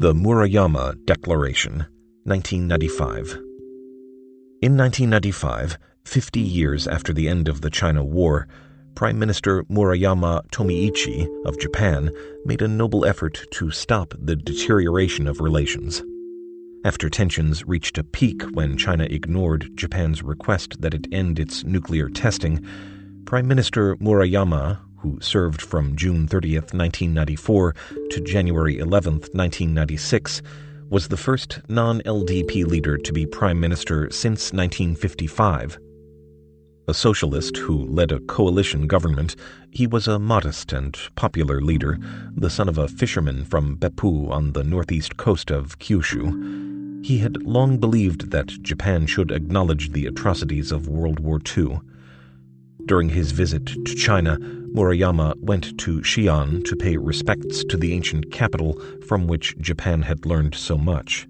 The Murayama Declaration, 1995. In 1995, 50 years after the end of the China War, Prime Minister Murayama Tomiichi of Japan made a noble effort to stop the deterioration of relations. After tensions reached a peak when China ignored Japan's request that it end its nuclear testing, Prime Minister Murayama, who served from June 30, 1994 to January 11, 1996, was the first non LDP leader to be prime minister since 1955. A socialist who led a coalition government, he was a modest and popular leader, the son of a fisherman from Beppu on the northeast coast of Kyushu. He had long believed that Japan should acknowledge the atrocities of World War II. During his visit to China, Murayama went to Xi'an to pay respects to the ancient capital from which Japan had learned so much.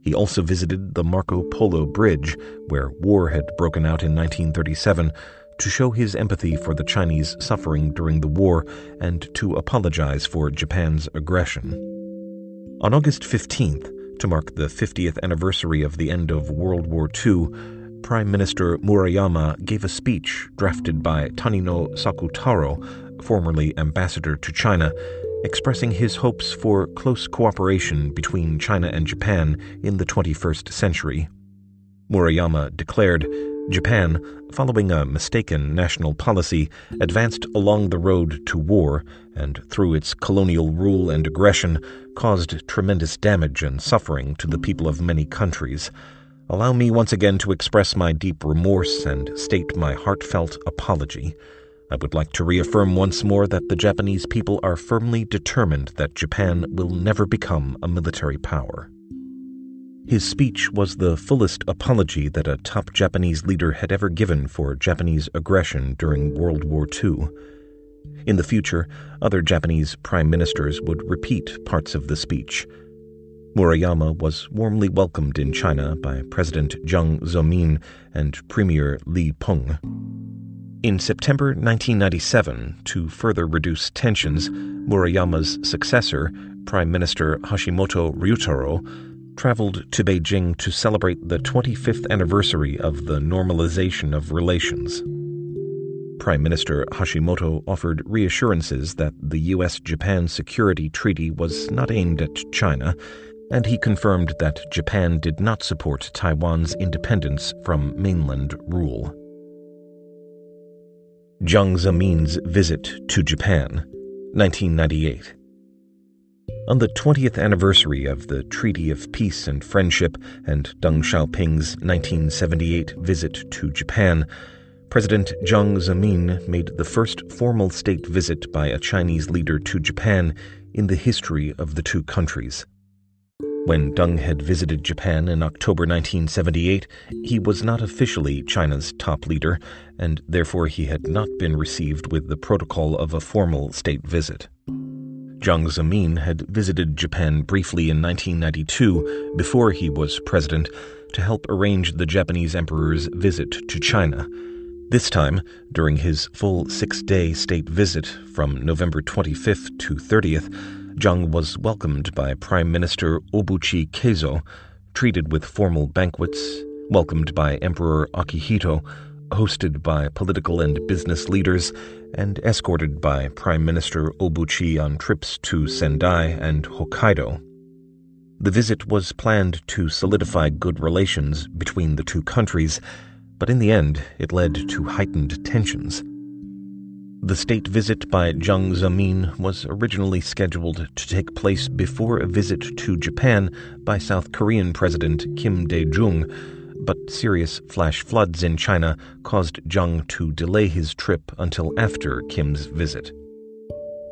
He also visited the Marco Polo Bridge, where war had broken out in 1937, to show his empathy for the Chinese suffering during the war and to apologize for Japan's aggression. On August 15th, to mark the 50th anniversary of the end of World War II, Prime Minister Murayama gave a speech drafted by Tanino Sakutaro, formerly ambassador to China, expressing his hopes for close cooperation between China and Japan in the 21st century. Murayama declared Japan, following a mistaken national policy, advanced along the road to war and, through its colonial rule and aggression, caused tremendous damage and suffering to the people of many countries. Allow me once again to express my deep remorse and state my heartfelt apology. I would like to reaffirm once more that the Japanese people are firmly determined that Japan will never become a military power. His speech was the fullest apology that a top Japanese leader had ever given for Japanese aggression during World War II. In the future, other Japanese prime ministers would repeat parts of the speech. Murayama was warmly welcomed in China by President Jiang Zemin and Premier Li Peng. In September 1997, to further reduce tensions, Murayama's successor, Prime Minister Hashimoto Ryutaro, traveled to Beijing to celebrate the 25th anniversary of the normalization of relations. Prime Minister Hashimoto offered reassurances that the U.S. Japan Security Treaty was not aimed at China and he confirmed that Japan did not support Taiwan's independence from mainland rule. Jiang Zemin's visit to Japan, 1998. On the 20th anniversary of the Treaty of Peace and Friendship and Deng Xiaoping's 1978 visit to Japan, President Jiang Zemin made the first formal state visit by a Chinese leader to Japan in the history of the two countries. When Deng had visited Japan in October 1978, he was not officially China's top leader, and therefore he had not been received with the protocol of a formal state visit. Jiang Zemin had visited Japan briefly in 1992, before he was president, to help arrange the Japanese emperor's visit to China. This time, during his full six day state visit from November 25th to 30th, Jiang was welcomed by Prime Minister Obuchi Keizo, treated with formal banquets, welcomed by Emperor Akihito, hosted by political and business leaders, and escorted by Prime Minister Obuchi on trips to Sendai and Hokkaido. The visit was planned to solidify good relations between the two countries, but in the end it led to heightened tensions. The state visit by Jiang Zemin was originally scheduled to take place before a visit to Japan by South Korean President Kim Dae-jung, but serious flash floods in China caused Jiang to delay his trip until after Kim's visit.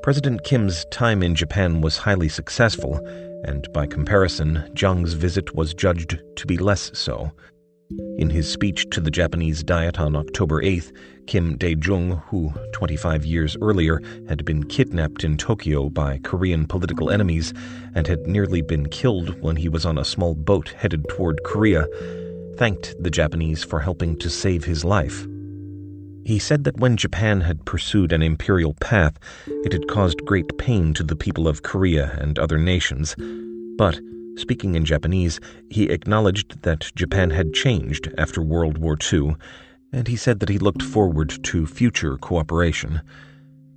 President Kim's time in Japan was highly successful, and by comparison, Jiang's visit was judged to be less so. In his speech to the Japanese Diet on October 8th, Kim Dae-jung, who 25 years earlier had been kidnapped in Tokyo by Korean political enemies and had nearly been killed when he was on a small boat headed toward Korea, thanked the Japanese for helping to save his life. He said that when Japan had pursued an imperial path, it had caused great pain to the people of Korea and other nations But, speaking in Japanese, he acknowledged that Japan had changed after World War II, and he said that he looked forward to future cooperation.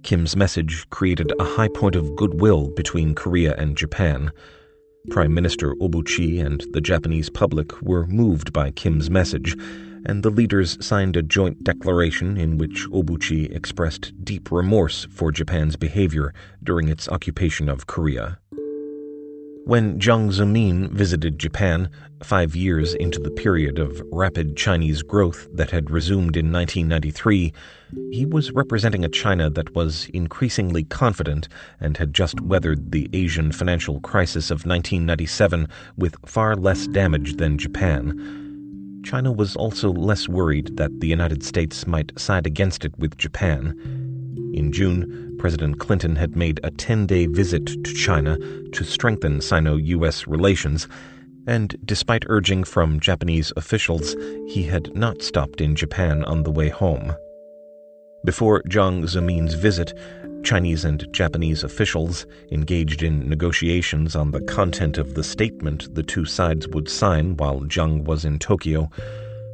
Kim's message created a high point of goodwill between Korea and Japan. Prime Minister Obuchi and the Japanese public were moved by Kim's message, and the leaders signed a joint declaration in which Obuchi expressed deep remorse for Japan's behavior during its occupation of Korea. When Jiang Zemin visited Japan, five years into the period of rapid Chinese growth that had resumed in 1993, he was representing a China that was increasingly confident and had just weathered the Asian financial crisis of 1997 with far less damage than Japan. China was also less worried that the United States might side against it with Japan. In June, President Clinton had made a 10 day visit to China to strengthen Sino U.S. relations, and despite urging from Japanese officials, he had not stopped in Japan on the way home. Before Jiang Zemin's visit, Chinese and Japanese officials engaged in negotiations on the content of the statement the two sides would sign while Jiang was in Tokyo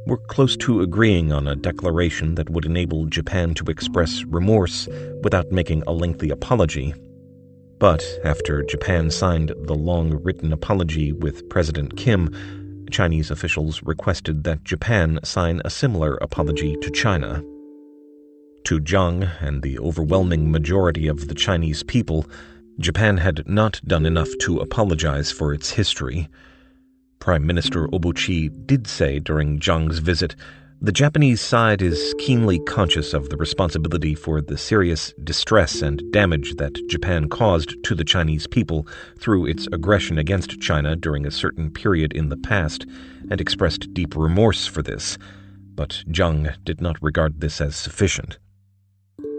were close to agreeing on a declaration that would enable Japan to express remorse without making a lengthy apology. But after Japan signed the long written apology with President Kim, Chinese officials requested that Japan sign a similar apology to China. To Jiang and the overwhelming majority of the Chinese people, Japan had not done enough to apologize for its history. Prime Minister Obuchi did say during Jiang's visit the Japanese side is keenly conscious of the responsibility for the serious distress and damage that Japan caused to the Chinese people through its aggression against China during a certain period in the past, and expressed deep remorse for this. But Jiang did not regard this as sufficient.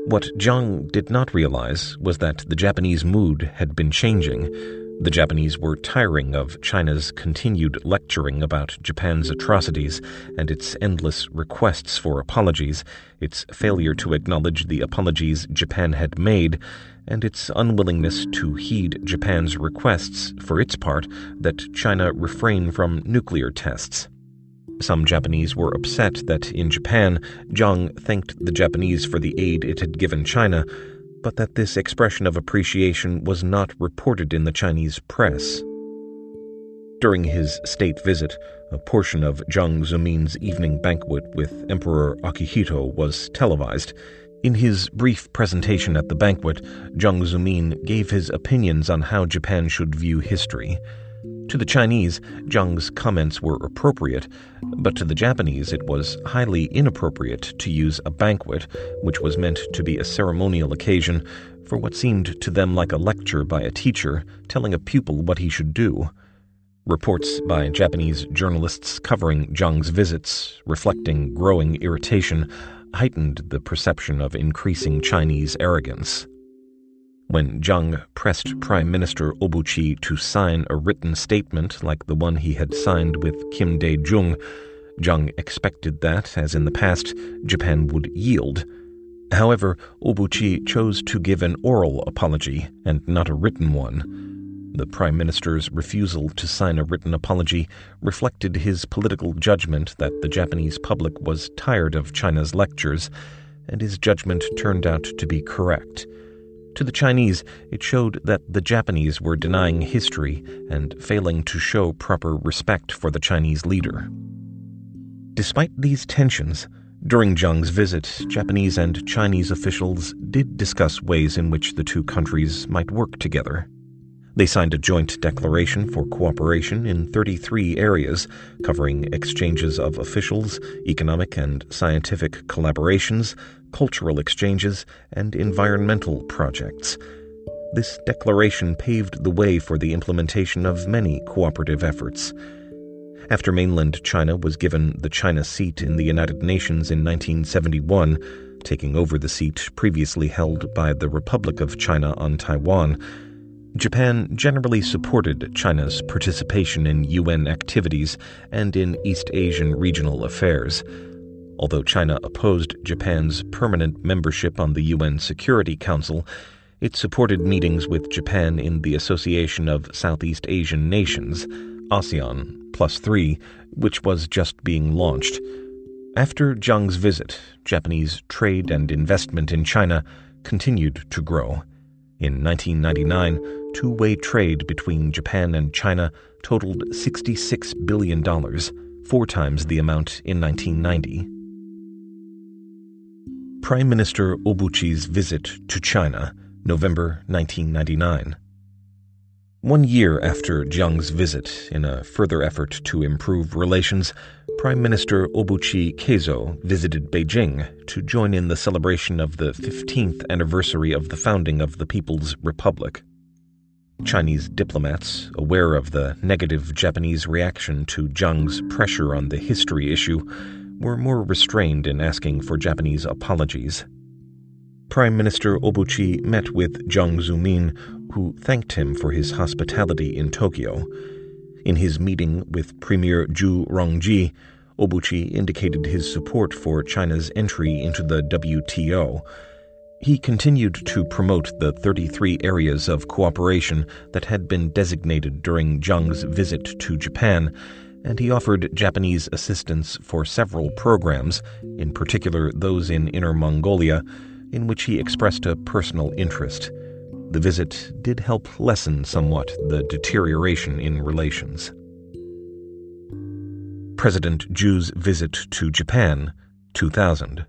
What Jiang did not realize was that the Japanese mood had been changing the Japanese were tiring of China's continued lecturing about Japan's atrocities and its endless requests for apologies, its failure to acknowledge the apologies Japan had made, and its unwillingness to heed Japan's requests, for its part, that China refrain from nuclear tests. Some Japanese were upset that in Japan, Jiang thanked the Japanese for the aid it had given China, but that this expression of appreciation was not reported in the Chinese press. During his state visit, a portion of Jiang Zemin's evening banquet with Emperor Akihito was televised. In his brief presentation at the banquet, Jiang Zemin gave his opinions on how Japan should view history. To the Chinese, Jiang's comments were appropriate, but to the Japanese it was highly inappropriate to use a banquet, which was meant to be a ceremonial occasion, for what seemed to them like a lecture by a teacher telling a pupil what he should do. Reports by Japanese journalists covering Jiang's visits, reflecting growing irritation, heightened the perception of increasing Chinese arrogance. When Jiang pressed Prime Minister Obuchi to sign a written statement like the one he had signed with Kim Dae Jung, Jiang expected that, as in the past, Japan would yield. However, Obuchi chose to give an oral apology and not a written one. The Prime Minister's refusal to sign a written apology reflected his political judgment that the Japanese public was tired of China's lectures, and his judgment turned out to be correct. To the Chinese, it showed that the Japanese were denying history and failing to show proper respect for the Chinese leader. Despite these tensions, during Jiang's visit, Japanese and Chinese officials did discuss ways in which the two countries might work together. They signed a joint declaration for cooperation in 33 areas, covering exchanges of officials, economic and scientific collaborations, cultural exchanges, and environmental projects. This declaration paved the way for the implementation of many cooperative efforts. After mainland China was given the China seat in the United Nations in 1971, taking over the seat previously held by the Republic of China on Taiwan, Japan generally supported China's participation in UN activities and in East Asian regional affairs. Although China opposed Japan's permanent membership on the UN Security Council, It supported meetings with Japan in the Association of Southeast Asian Nations, ASEAN Plus 3, which was just being launched. After Jiang's visit, Japanese trade and investment in China continued to grow. In 1999, two way trade between Japan and China totaled $66 billion, four times the amount in 1990. Prime Minister Obuchi's visit to China, November 1999. One year after Jiang's visit, in a further effort to improve relations, Prime Minister Obuchi Keizo visited Beijing to join in the celebration of the 15th anniversary of the founding of the People's Republic. Chinese diplomats, aware of the negative Japanese reaction to Jiang's pressure on the history issue, were more restrained in asking for Japanese apologies. Prime Minister Obuchi met with Jiang Zemin, who thanked him for his hospitality in Tokyo. In his meeting with Premier Zhu Rongji, Obuchi indicated his support for China's entry into the WTO. He continued to promote the 33 areas of cooperation that had been designated during Jiang's visit to Japan, and he offered Japanese assistance for several programs, in particular those in Inner Mongolia, in which he expressed a personal interest. The visit did help lessen somewhat the deterioration in relations. President Zhu's visit to Japan, 2000.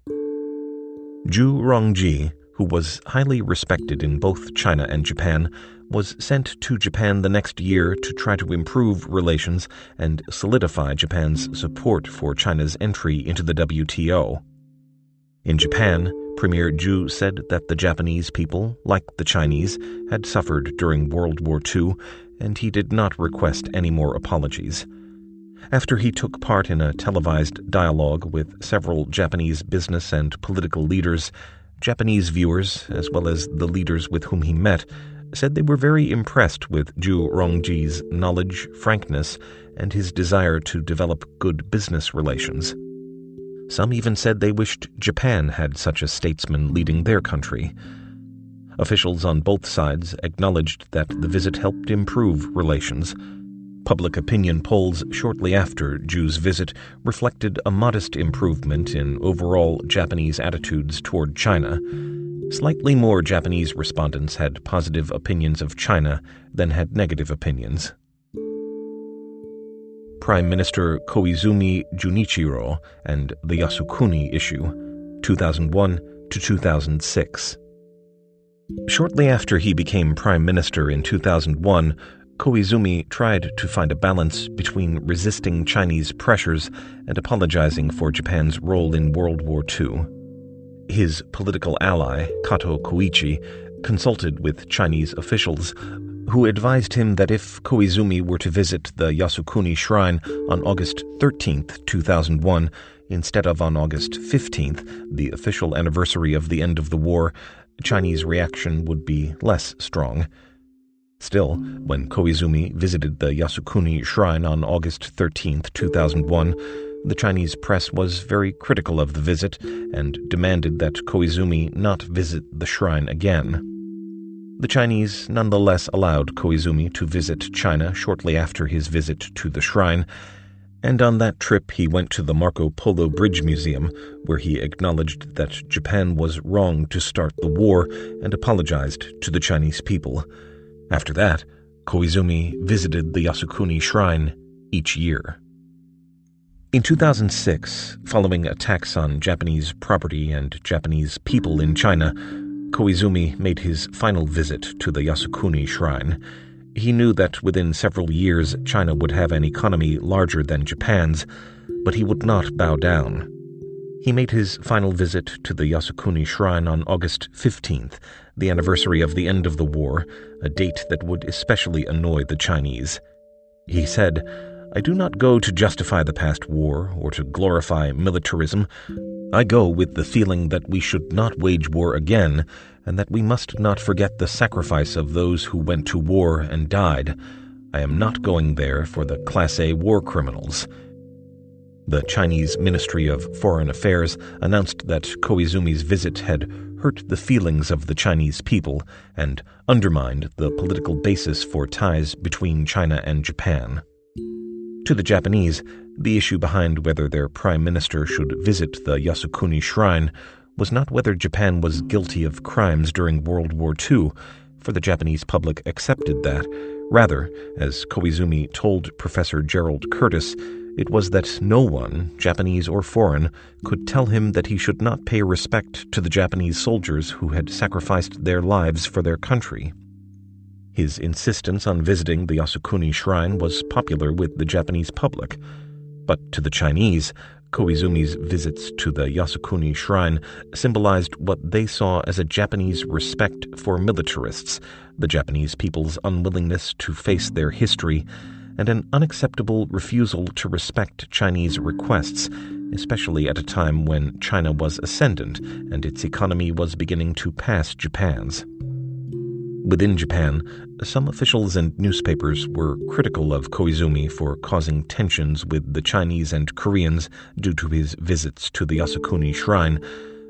Zhu Rongji, who was highly respected in both China and Japan, was sent to Japan the next year to try to improve relations and solidify Japan's support for China's entry into the WTO. In Japan, Premier Zhu said that the Japanese people, like the Chinese, had suffered during World War II, and he did not request any more apologies. After he took part in a televised dialogue with several Japanese business and political leaders, Japanese viewers, as well as the leaders with whom he met, said they were very impressed with Zhu Rongji's knowledge, frankness, and his desire to develop good business relations. Some even said they wished Japan had such a statesman leading their country. Officials on both sides acknowledged that the visit helped improve relations. Public opinion polls shortly after Zhu's visit reflected a modest improvement in overall Japanese attitudes toward China. Slightly more Japanese respondents had positive opinions of China than had negative opinions. Prime Minister Koizumi Junichiro and the Yasukuni issue, 2001 to 2006. Shortly after he became Prime Minister in 2001, Koizumi tried to find a balance between resisting Chinese pressures and apologizing for Japan's role in World War II. His political ally, Kato Koichi, consulted with Chinese officials who advised him that if Koizumi were to visit the Yasukuni Shrine on August 13, 2001, instead of on August 15th, the official anniversary of the end of the war, Chinese reaction would be less strong. Still, when Koizumi visited the Yasukuni Shrine on August 13, 2001, the Chinese press was very critical of the visit and demanded that Koizumi not visit the shrine again. The Chinese nonetheless allowed Koizumi to visit China shortly after his visit to the shrine, and on that trip he went to the Marco Polo Bridge Museum, where he acknowledged that Japan was wrong to start the war and apologized to the Chinese people. After that, Koizumi visited the Yasukuni Shrine each year. In 2006, following attacks on Japanese property and Japanese people in China, Koizumi made his final visit to the Yasukuni shrine. He knew that within several years China would have an economy larger than Japan's, but he would not bow down. He made his final visit to the Yasukuni shrine on August 15th, the anniversary of the end of the war, a date that would especially annoy the Chinese. He said, I do not go to justify the past war or to glorify militarism. I go with the feeling that we should not wage war again, and that we must not forget the sacrifice of those who went to war and died. I am not going there for the Class A war criminals. The Chinese Ministry of Foreign Affairs announced that Koizumi's visit had hurt the feelings of the Chinese people and undermined the political basis for ties between China and Japan. To the Japanese, the issue behind whether their prime minister should visit the Yasukuni shrine was not whether Japan was guilty of crimes during World War II, for the Japanese public accepted that. Rather, as Koizumi told Professor Gerald Curtis, it was that no one, Japanese or foreign, could tell him that he should not pay respect to the Japanese soldiers who had sacrificed their lives for their country. His insistence on visiting the Yasukuni shrine was popular with the Japanese public, but to the Chinese, Koizumi's visits to the Yasukuni shrine symbolized what they saw as a Japanese respect for militarists, the Japanese people's unwillingness to face their history, and an unacceptable refusal to respect Chinese requests, especially at a time when China was ascendant and its economy was beginning to pass Japan's. Within Japan, some officials and newspapers were critical of Koizumi for causing tensions with the Chinese and Koreans due to his visits to the Yasukuni shrine,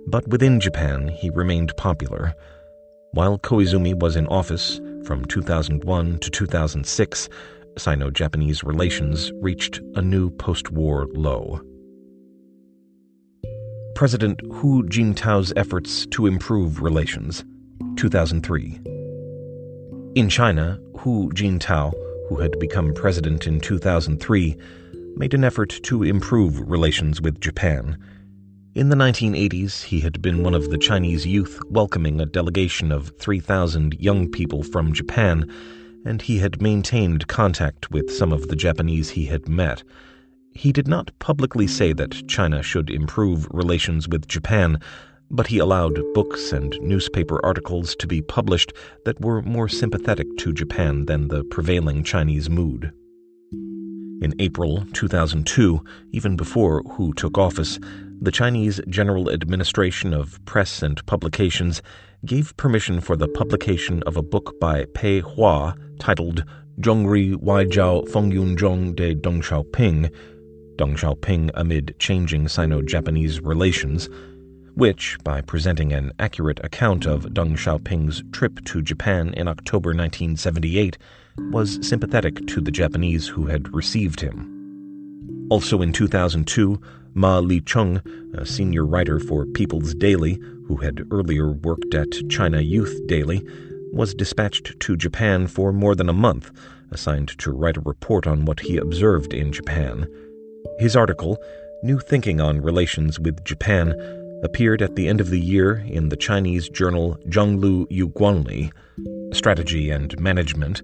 but within Japan he remained popular. While Koizumi was in office from 2001 to 2006, Sino Japanese relations reached a new post war low. President Hu Jintao's efforts to improve relations, 2003. In China, Hu Jintao, who had become president in 2003, made an effort to improve relations with Japan. In the 1980s, he had been one of the Chinese youth welcoming a delegation of 3,000 young people from Japan and he had maintained contact with some of the Japanese he had met. He did not publicly say that China should improve relations with Japan, but he allowed books and newspaper articles to be published that were more sympathetic to Japan than the prevailing Chinese mood. In April 2002, even before Hu took office, the Chinese General Administration of Press and Publications gave permission for the publication of a book by Pei Hua titled Zhongri Waijiao Fengyunzhong de Deng Xiaoping, Deng Xiaoping amid changing Sino-Japanese relations, which, by presenting an accurate account of Deng Xiaoping's trip to Japan in October 1978, was sympathetic to the Japanese who had received him. Also in 2002, Ma Licheng, a senior writer for People's Daily, who had earlier worked at China Youth Daily, was dispatched to Japan for more than a month, assigned to write a report on what he observed in Japan. His article, New Thinking on Relations with Japan, appeared at the end of the year in the Chinese journal Zhanlüe yu Guanli, Strategy and Management,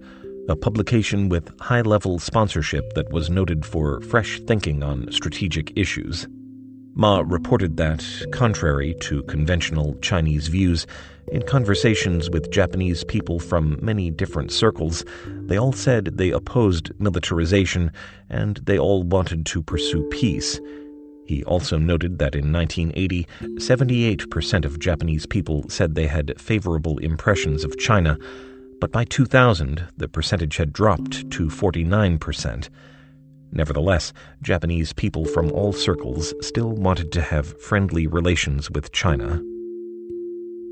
a publication with high level sponsorship that was noted for fresh thinking on strategic issues. Ma reported that, contrary to conventional Chinese views, in conversations with Japanese people from many different circles, they all said they opposed militarization and they all wanted to pursue peace. He also noted that in 1980, 78% of Japanese people said they had favorable impressions of China, but by 2000, the percentage had dropped to 49%. Nevertheless, Japanese people from all circles still wanted to have friendly relations with China.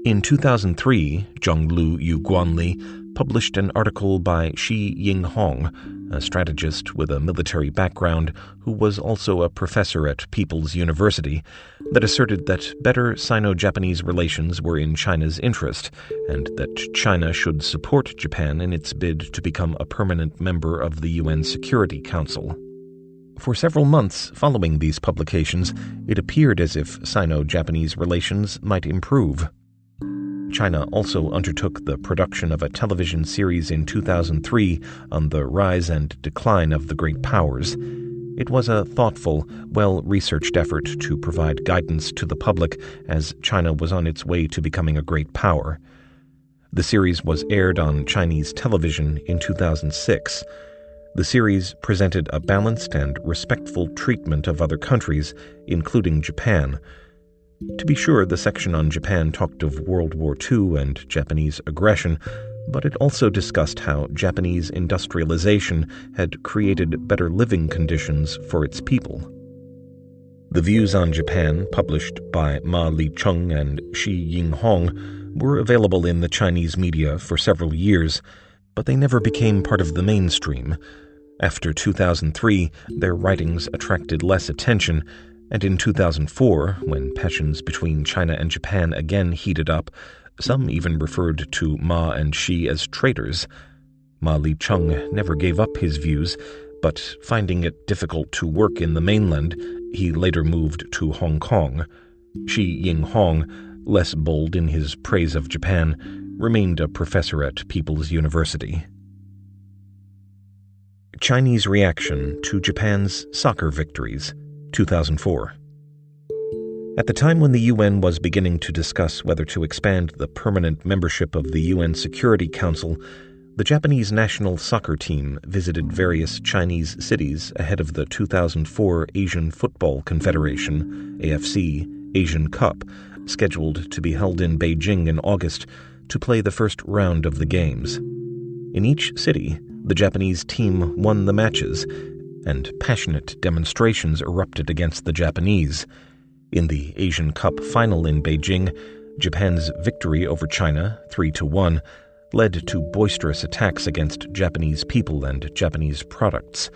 In 2003, Zhanlüe yu Guanli published an article by Shi Yinghong, a strategist with a military background who was also a professor at People's University, that asserted that better Sino Japanese relations were in China's interest and that China should support Japan in its bid to become a permanent member of the UN Security Council. For several months following these publications, it appeared as if Sino Japanese relations might improve. China also undertook the production of a television series in 2003 on the rise and decline of the great powers. It was a thoughtful, well researched effort to provide guidance to the public as China was on its way to becoming a great power. The series was aired on Chinese television in 2006. The series presented a balanced and respectful treatment of other countries, including Japan to be sure, the section on Japan talked of World War II and Japanese aggression, but it also discussed how Japanese industrialization had created better living conditions for its people. The views on Japan, published by Ma Licheng and Shi Ying-hong, were available in the Chinese media for several years, but they never became part of the mainstream. After 2003, their writings attracted less attention, and in 2004, when passions between China and Japan again heated up, some even referred to Ma and Shi as traitors. Ma Licheng never gave up his views, but finding it difficult to work in the mainland, he later moved to Hong Kong. Shi Ying-hong, less bold in his praise of Japan, remained a professor at People's University. Chinese reaction to Japan's soccer victories, 2004. At the time when the UN was beginning to discuss whether to expand the permanent membership of the UN Security Council, the Japanese national soccer team visited various Chinese cities ahead of the 2004 Asian Football Confederation AFC Asian Cup, scheduled to be held in Beijing in August to play the first round of the games. In each city, the Japanese team won the matches, and passionate demonstrations erupted against the Japanese. In the Asian Cup final in Beijing, Japan's victory over China, 3 to 1, led to boisterous attacks against Japanese people and Japanese products.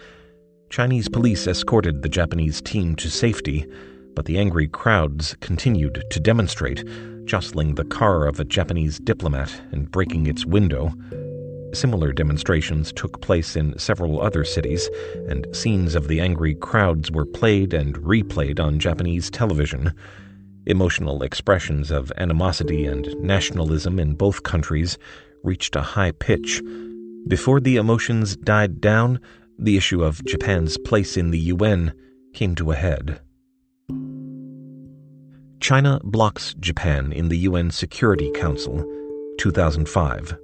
Chinese police escorted the Japanese team to safety, but the angry crowds continued to demonstrate, jostling the car of a Japanese diplomat and breaking its window. Similar demonstrations took place in several other cities, and scenes of the angry crowds were played and replayed on Japanese television. Emotional expressions of animosity and nationalism in both countries reached a high pitch. Before the emotions died down, the issue of Japan's place in the UN came to a head. China blocks Japan in the UN Security Council, 2005.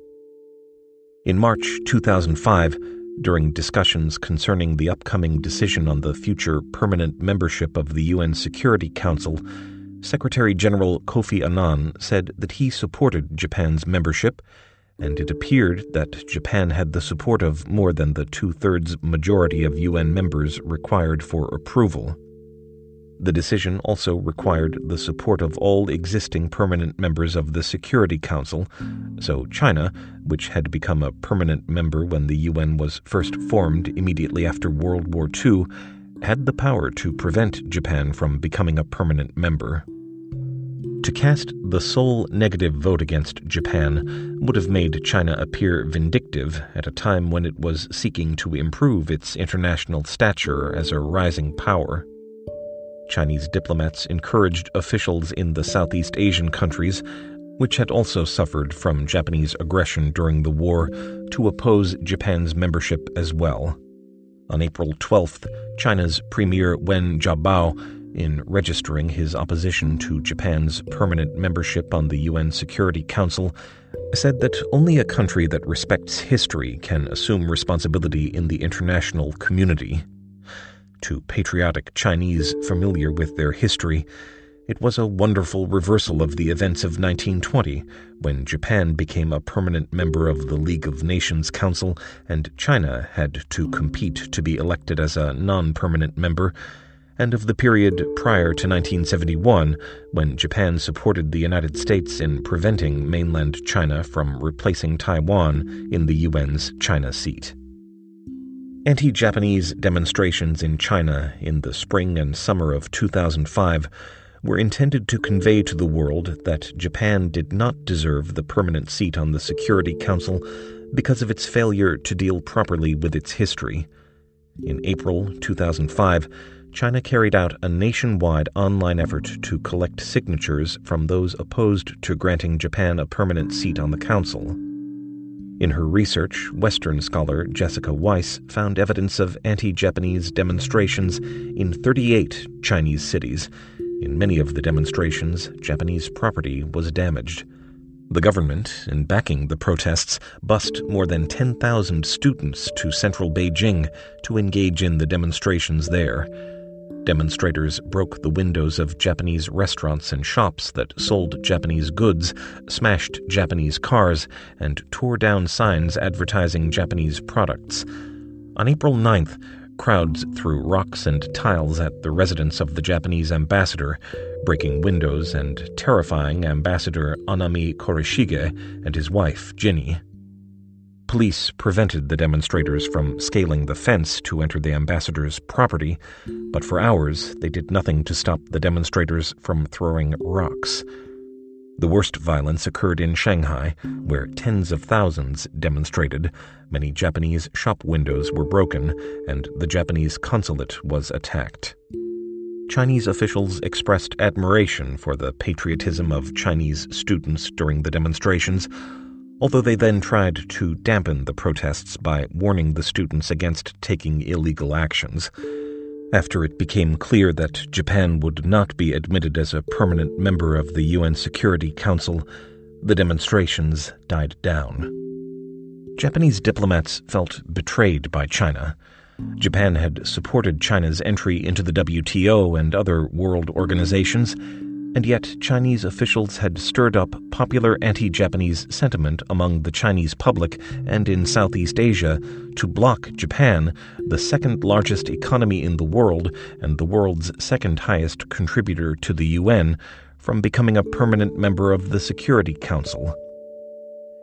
In March 2005, during discussions concerning the upcoming decision on the future permanent membership of the UN Security Council, Secretary General Kofi Annan said that he supported Japan's membership, and it appeared that Japan had the support of more than the two thirds majority of UN members required for approval. The decision also required the support of all existing permanent members of the Security Council, so China, which had become a permanent member when the UN was first formed immediately after World War II, had the power to prevent Japan from becoming a permanent member. To cast the sole negative vote against Japan would have made China appear vindictive at a time when it was seeking to improve its international stature as a rising power. Chinese diplomats encouraged officials in the Southeast Asian countries, which had also suffered from Japanese aggression during the war, to oppose Japan's membership as well. On April 12th, China's Premier Wen Jiabao, in registering his opposition to Japan's permanent membership on the UN Security Council, said that only a country that respects history can assume responsibility in the international community to patriotic Chinese familiar with their history, it was a wonderful reversal of the events of 1920, when Japan became a permanent member of the League of Nations Council and China had to compete to be elected as a non permanent member, and of the period prior to 1971, when Japan supported the United States in preventing mainland China from replacing Taiwan in the UN's China seat. Anti Japanese demonstrations in China in the spring and summer of 2005 were intended to convey to the world that Japan did not deserve the permanent seat on the Security Council because of its failure to deal properly with its history. In April 2005, China carried out a nationwide online effort to collect signatures from those opposed to granting Japan a permanent seat on the Council. In her research, Western scholar Jessica Weiss found evidence of anti Japanese demonstrations in 38 Chinese cities. In many of the demonstrations, Japanese property was damaged. The government, in backing the protests, bussed more than 10,000 students to central Beijing to engage in the demonstrations there. Demonstrators broke the windows of Japanese restaurants and shops that sold Japanese goods, smashed Japanese cars, and tore down signs advertising Japanese products. On April 9th, crowds threw rocks and tiles at the residence of the Japanese ambassador, breaking windows and terrifying Ambassador Anami Koreshige and his wife, Ginny. Police prevented the demonstrators from scaling the fence to enter the ambassador's property, but for hours they did nothing to stop the demonstrators from throwing rocks. The worst violence occurred in Shanghai, where tens of thousands demonstrated. Many Japanese shop windows were broken, and the Japanese consulate was attacked. Chinese officials expressed admiration for the patriotism of Chinese students during the demonstrations, although they then tried to dampen the protests by warning the students against taking illegal actions. After it became clear that Japan would not be admitted as a permanent member of the UN Security Council, the demonstrations died down. Japanese diplomats felt betrayed by China. Japan had supported China's entry into the WTO and other world organizations, and yet Chinese officials had stirred up popular anti Japanese sentiment among the Chinese public and in Southeast Asia to block Japan, the second largest economy in the world and the world's second highest contributor to the UN, from becoming a permanent member of the Security Council.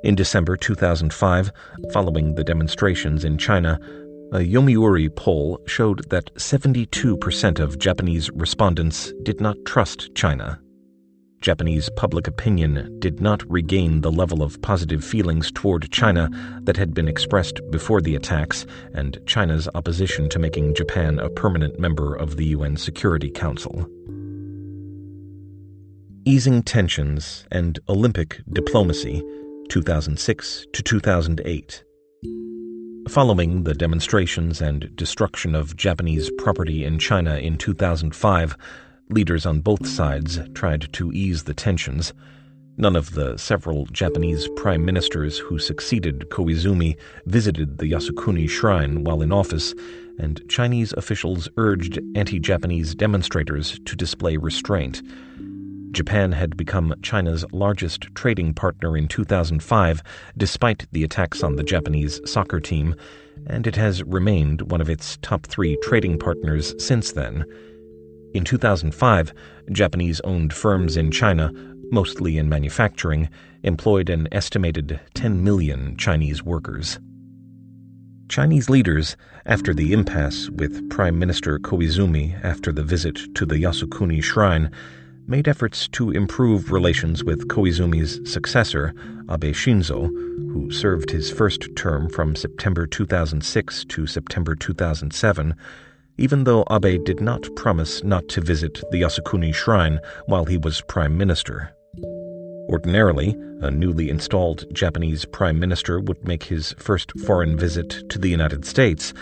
In December 2005, following the demonstrations in China, a Yomiuri poll showed that 72% of Japanese respondents did not trust China. Japanese public opinion did not regain the level of positive feelings toward China that had been expressed before the attacks and China's opposition to making Japan a permanent member of the UN Security Council. Easing Tensions and Olympic Diplomacy, 2006 to 2008. Following the demonstrations and destruction of Japanese property in China in 2005, leaders on both sides tried to ease the tensions. None of the several Japanese prime ministers who succeeded Koizumi visited the Yasukuni shrine while in office, and Chinese officials urged anti Japanese demonstrators to display restraint. Japan had become China's largest trading partner in 2005, despite the attacks on the Japanese soccer team, and it has remained one of its top three trading partners since then. In 2005, Japanese owned firms in China, mostly in manufacturing, employed an estimated 10 million Chinese workers. Chinese leaders, after the impasse with Prime Minister Koizumi after the visit to the Yasukuni shrine, made efforts to improve relations with Koizumi's successor, Abe Shinzo, who served his first term from September 2006 to September 2007, even though Abe did not promise not to visit the Yasukuni shrine while he was prime minister. Ordinarily, a newly installed Japanese prime minister would make his first foreign visit to the United States,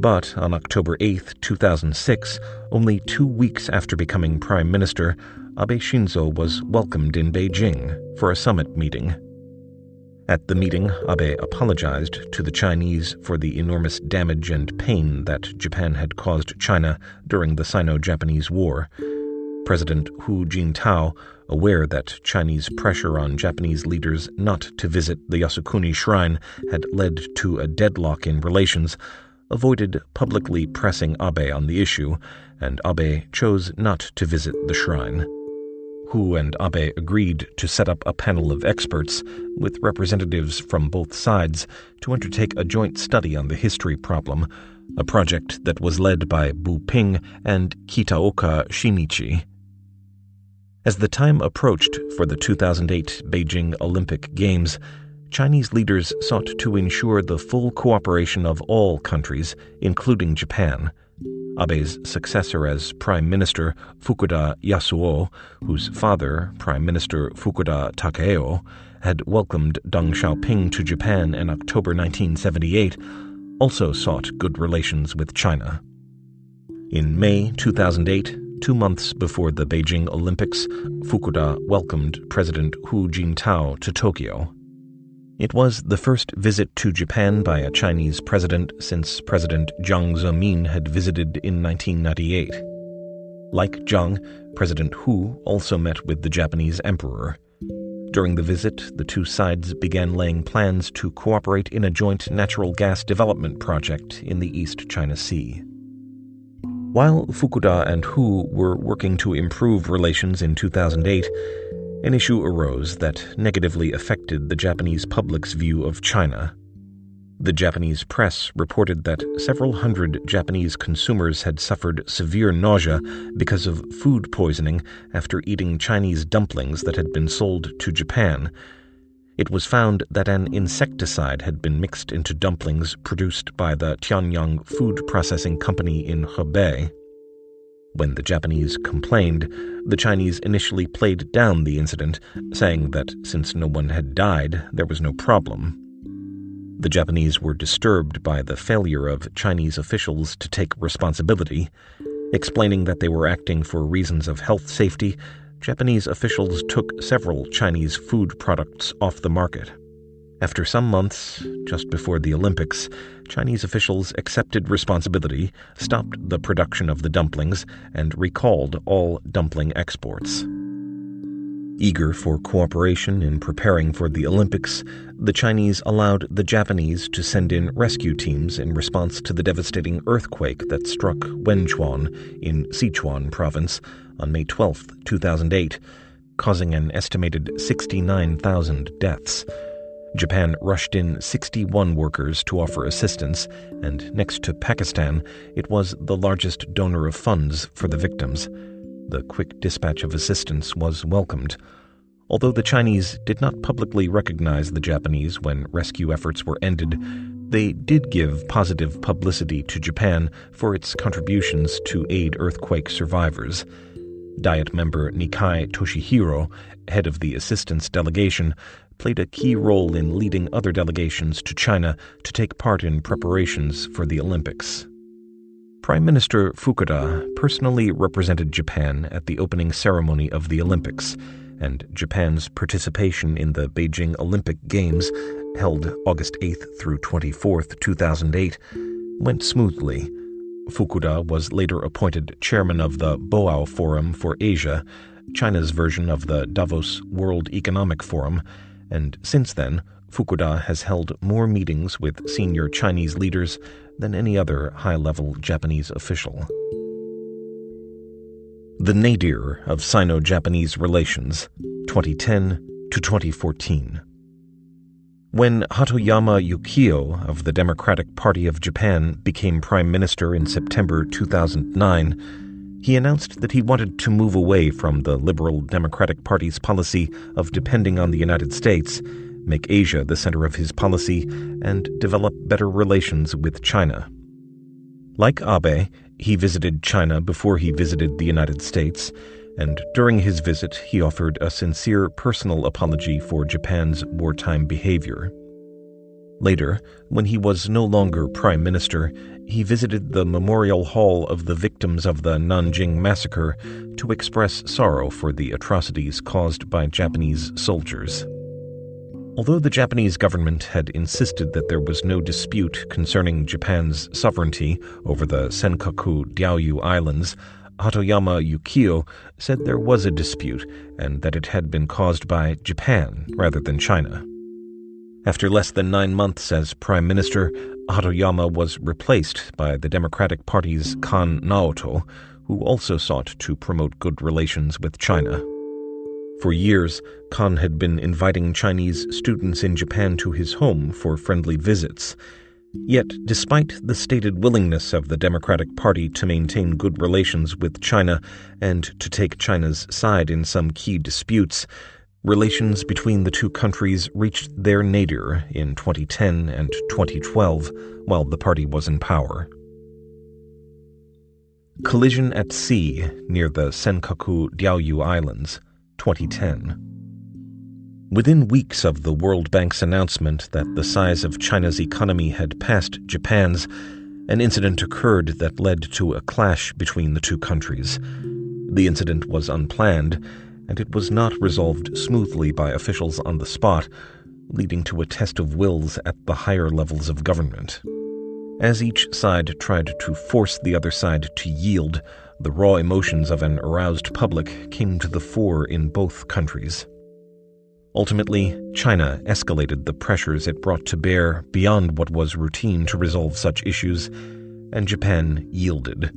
but on October 8, 2006, only two weeks after becoming prime minister, Abe Shinzo was welcomed in Beijing for a summit meeting. At the meeting, Abe apologized to the Chinese for the enormous damage and pain that Japan had caused China during the Sino Japanese War. President Hu Jintao, aware that Chinese pressure on Japanese leaders not to visit the Yasukuni shrine had led to a deadlock in relations, avoided publicly pressing Abe on the issue, and Abe chose not to visit the shrine. Hu and Abe agreed to set up a panel of experts, with representatives from both sides, to undertake a joint study on the history problem, a project that was led by Bu Ping and Kitaoka Shinichi. As the time approached for the 2008 Beijing Olympic Games, Chinese leaders sought to ensure the full cooperation of all countries, including Japan. Abe's successor as Prime Minister, Fukuda Yasuo, whose father, Prime Minister Fukuda Takeo, had welcomed Deng Xiaoping to Japan in October 1978, also sought good relations with China. In May 2008, two months before the Beijing Olympics, Fukuda welcomed President Hu Jintao to Tokyo. It was the first visit to Japan by a Chinese president since President Jiang Zemin had visited in 1998. Like Jiang, President Hu also met with the Japanese emperor. During the visit, the two sides began laying plans to cooperate in a joint natural gas development project in the East China Sea. While Fukuda and Hu were working to improve relations in 2008, an issue arose that negatively affected the Japanese public's view of China. The Japanese press reported that several hundred Japanese consumers had suffered severe nausea because of food poisoning after eating Chinese dumplings that had been sold to Japan. It was found that an insecticide had been mixed into dumplings produced by the Tianyang Food Processing Company in Hebei. When the Japanese complained, the Chinese initially played down the incident, saying that since no one had died, there was no problem. The Japanese were disturbed by the failure of Chinese officials to take responsibility. Explaining that they were acting for reasons of health safety, Japanese officials took several Chinese food products off the market. After some months, just before the Olympics, Chinese officials accepted responsibility, stopped the production of the dumplings, and recalled all dumpling exports. Eager for cooperation in preparing for the Olympics, the Chinese allowed the Japanese to send in rescue teams in response to the devastating earthquake that struck Wenchuan in Sichuan province on May 12, 2008, causing an estimated 69,000 deaths. Japan rushed in 61 workers to offer assistance, and next to Pakistan, it was the largest donor of funds for the victims the quick dispatch of assistance was welcomed. Although the Chinese did not publicly recognize the Japanese when rescue efforts were ended, they did give positive publicity to Japan for its contributions to aid earthquake survivors. Diet member Nikai Toshihiro, head of the assistance delegation, played a key role in leading other delegations to China to take part in preparations for the Olympics. Prime Minister Fukuda personally represented Japan at the opening ceremony of the Olympics, and Japan's participation in the Beijing Olympic Games, held August 8 through 24, 2008, went smoothly. Fukuda was later appointed chairman of the Boao Forum for Asia, China's version of the Davos World Economic Forum, and since then, Fukuda has held more meetings with senior Chinese leaders than any other high level Japanese official. The Nadir of Sino Japanese Relations, 2010 to 2014. When Hatoyama Yukio of the Democratic Party of Japan became Prime Minister in September 2009, he announced that he wanted to move away from the Liberal Democratic Party's policy of depending on the United States make Asia the center of his policy, and develop better relations with China. Like Abe, he visited China before he visited the United States, and during his visit he offered a sincere personal apology for Japan's wartime behavior. Later, when he was no longer prime minister, he visited the Memorial Hall of the victims of the Nanjing Massacre to express sorrow for the atrocities caused by Japanese soldiers. Although the Japanese government had insisted that there was no dispute concerning Japan's sovereignty over the Senkaku Diaoyu Islands, Hatoyama Yukio said there was a dispute and that it had been caused by Japan rather than China. After less than nine months as prime minister, Hatoyama was replaced by the Democratic Party's Kan Naoto, who also sought to promote good relations with China. For years, Kan had been inviting Chinese students in Japan to his home for friendly visits. Yet, despite the stated willingness of the Democratic Party to maintain good relations with China and to take China's side in some key disputes, relations between the two countries reached their nadir in 2010 and 2012 while the party was in power. Collision at sea near the Senkaku Diaoyu Islands. 2010. Within weeks of the World Bank's announcement that the size of China's economy had passed Japan's, an incident occurred that led to a clash between the two countries. The incident was unplanned, and it was not resolved smoothly by officials on the spot, leading to a test of wills at the higher levels of government. As each side tried to force the other side to yield, the raw emotions of an aroused public came to the fore in both countries. Ultimately, China escalated the pressures it brought to bear beyond what was routine to resolve such issues, and Japan yielded.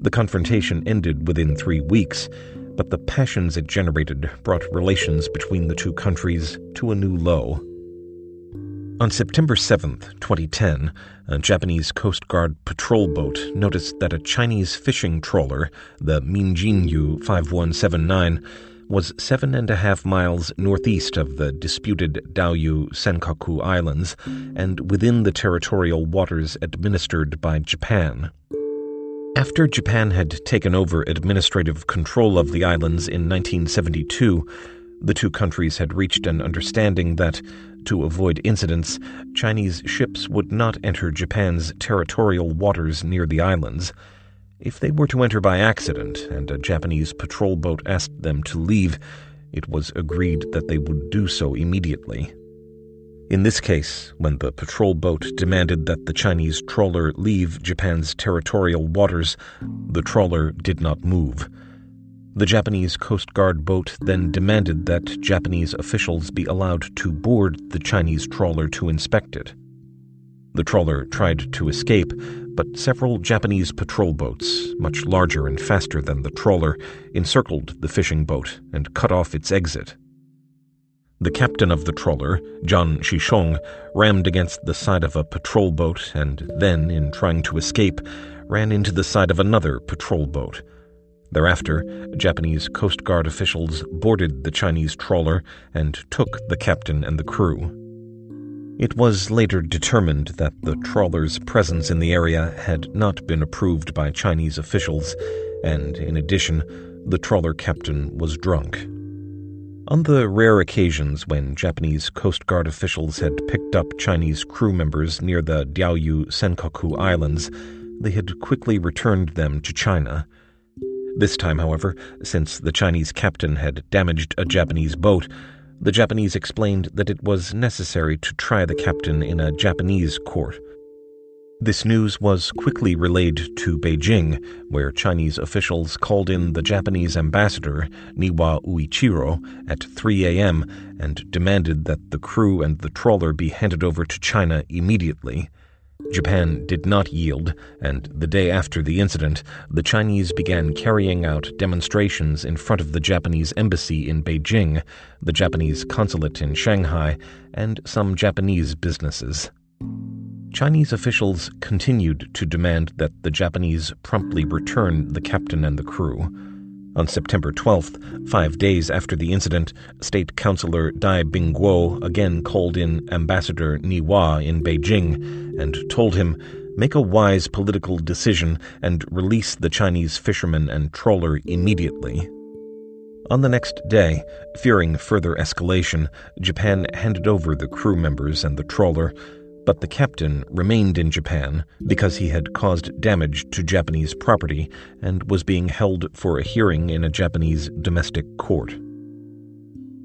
The confrontation ended within three weeks, but the passions it generated brought relations between the two countries to a new low. On September 7, 2010, a Japanese Coast Guard patrol boat noticed that a Chinese fishing trawler, the Minjinyu 5179, was seven and a half miles northeast of the disputed Diaoyu Senkaku Islands and within the territorial waters administered by Japan. After Japan had taken over administrative control of the islands in 1972, the two countries had reached an understanding that, to avoid incidents, Chinese ships would not enter Japan's territorial waters near the islands. If they were to enter by accident and a Japanese patrol boat asked them to leave, it was agreed that they would do so immediately. In this case, when the patrol boat demanded that the Chinese trawler leave Japan's territorial waters, the trawler did not move. The Japanese Coast Guard boat then demanded that Japanese officials be allowed to board the Chinese trawler to inspect it. The trawler tried to escape, but several Japanese patrol boats, much larger and faster than the trawler, encircled the fishing boat and cut off its exit. The captain of the trawler, Zhan Qixiong, rammed against the side of a patrol boat and then, in trying to escape, ran into the side of another patrol boat. Thereafter, Japanese Coast Guard officials boarded the Chinese trawler and took the captain and the crew. It was later determined that the trawler's presence in the area had not been approved by Chinese officials, and in addition, the trawler captain was drunk. On the rare occasions when Japanese Coast Guard officials had picked up Chinese crew members near the Diaoyu Senkaku Islands, they had quickly returned them to China. This time, however, since the Chinese captain had damaged a Japanese boat, the Japanese explained that it was necessary to try the captain in a Japanese court. This news was quickly relayed to Beijing, where Chinese officials called in the Japanese ambassador, Niwa Uichiro, at 3 a.m. and demanded that the crew and the trawler be handed over to China immediately. Japan did not yield, and the day after the incident, the Chinese began carrying out demonstrations in front of the Japanese embassy in Beijing, the Japanese consulate in Shanghai, and some Japanese businesses. Chinese officials continued to demand that the Japanese promptly return the captain and the crew. On September 12th, five days after the incident, State Councilor Dai Bingguo again called in Ambassador Ni Niwa in Beijing and told him, Make a wise political decision and release the Chinese fisherman and trawler immediately. On the next day, fearing further escalation, Japan handed over the crew members and the trawler but the captain remained in Japan because he had caused damage to Japanese property and was being held for a hearing in a Japanese domestic court.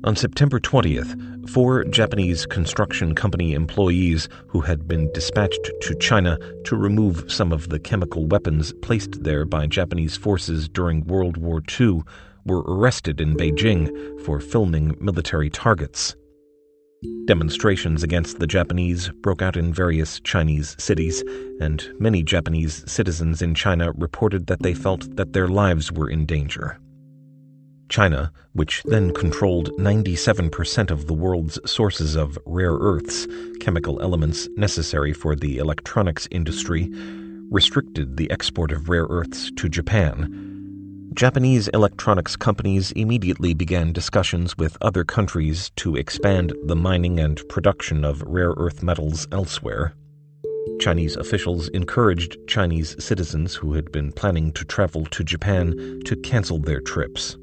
On September 20th, four Japanese construction company employees who had been dispatched to China to remove some of the chemical weapons placed there by Japanese forces during World War II were arrested in Beijing for filming military targets. Demonstrations against the Japanese broke out in various Chinese cities, and many Japanese citizens in China reported that they felt that their lives were in danger. China, which then controlled 97% of the world's sources of rare earths, chemical elements necessary for the electronics industry, restricted the export of rare earths to Japan Japanese electronics companies immediately began discussions with other countries to expand the mining and production of rare earth metals elsewhere. Chinese officials encouraged Chinese citizens who had been planning to travel to Japan to cancel their trips.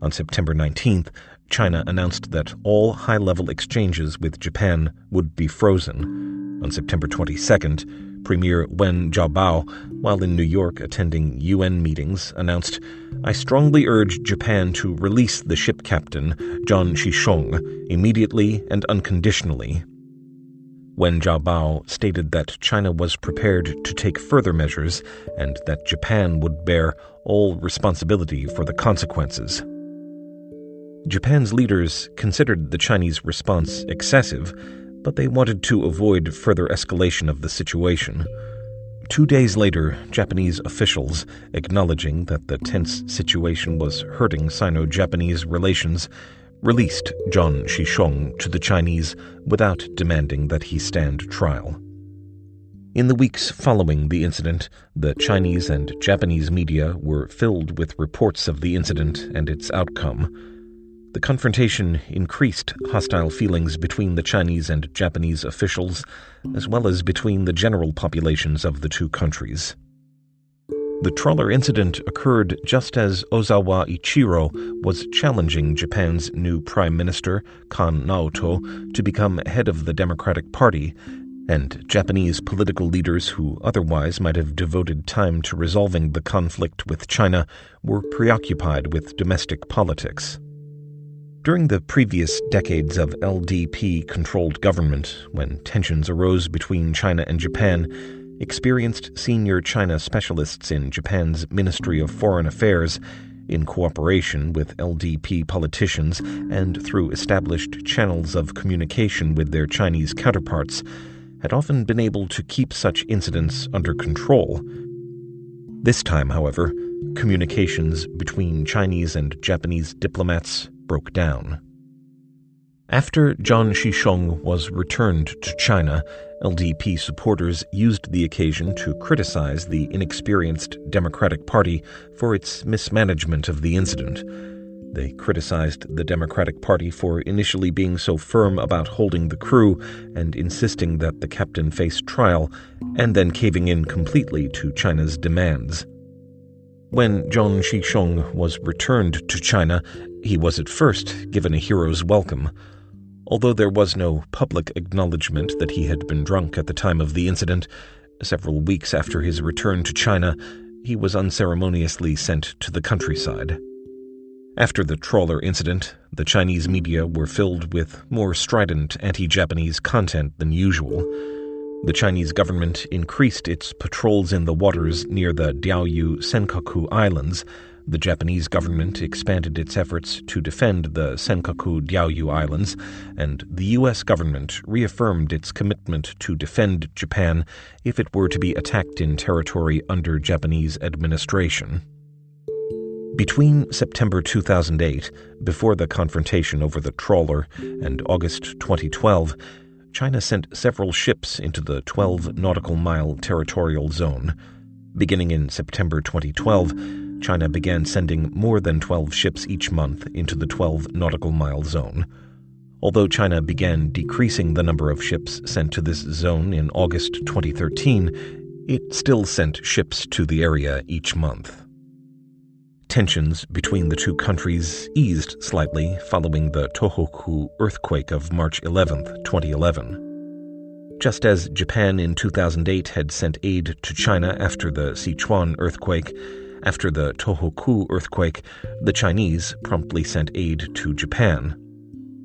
On September 19th, China announced that all high level exchanges with Japan would be frozen. On September 22nd, Premier Wen Jiabao, while in New York attending UN meetings, announced, I strongly urge Japan to release the ship captain, Zhan Qixiong, immediately and unconditionally. Wen Jiabao stated that China was prepared to take further measures and that Japan would bear all responsibility for the consequences. Japan's leaders considered the Chinese response excessive but they wanted to avoid further escalation of the situation. Two days later, Japanese officials, acknowledging that the tense situation was hurting Sino Japanese relations, released Zhan Qixiong to the Chinese without demanding that he stand trial. In the weeks following the incident, the Chinese and Japanese media were filled with reports of the incident and its outcome. The confrontation increased hostile feelings between the Chinese and Japanese officials, as well as between the general populations of the two countries. The trawler incident occurred just as Ozawa Ichiro was challenging Japan's new Prime Minister, Kan Naoto, to become head of the Democratic Party, and Japanese political leaders who otherwise might have devoted time to resolving the conflict with China were preoccupied with domestic politics. During the previous decades of LDP controlled government, when tensions arose between China and Japan, experienced senior China specialists in Japan's Ministry of Foreign Affairs, in cooperation with LDP politicians and through established channels of communication with their Chinese counterparts, had often been able to keep such incidents under control. This time, however, communications between Chinese and Japanese diplomats broke down. After Zhan Qixiong was returned to China, LDP supporters used the occasion to criticize the inexperienced Democratic Party for its mismanagement of the incident. They criticized the Democratic Party for initially being so firm about holding the crew and insisting that the captain face trial, and then caving in completely to China's demands. When Zhan Qixiong was returned to China, he was at first given a hero's welcome. Although there was no public acknowledgement that he had been drunk at the time of the incident, several weeks after his return to China, he was unceremoniously sent to the countryside. After the trawler incident, the Chinese media were filled with more strident anti Japanese content than usual. The Chinese government increased its patrols in the waters near the Diaoyu Senkaku Islands the Japanese government expanded its efforts to defend the Senkaku Diaoyu Islands, and the U.S. government reaffirmed its commitment to defend Japan if it were to be attacked in territory under Japanese administration. Between September 2008, before the confrontation over the trawler, and August 2012, China sent several ships into the 12 nautical mile territorial zone. Beginning in September 2012, China began sending more than 12 ships each month into the 12 nautical mile zone. Although China began decreasing the number of ships sent to this zone in August 2013, it still sent ships to the area each month. Tensions between the two countries eased slightly following the Tohoku earthquake of March 11, 2011. Just as Japan in 2008 had sent aid to China after the Sichuan earthquake, after the Tohoku earthquake, the Chinese promptly sent aid to Japan.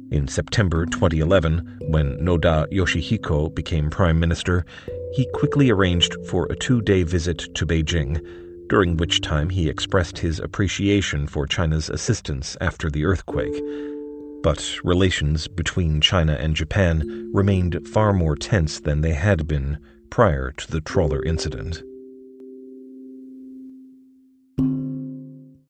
In September 2011, when Noda Yoshihiko became prime minister, he quickly arranged for a two day visit to Beijing, during which time he expressed his appreciation for China's assistance after the earthquake. But relations between China and Japan remained far more tense than they had been prior to the trawler incident.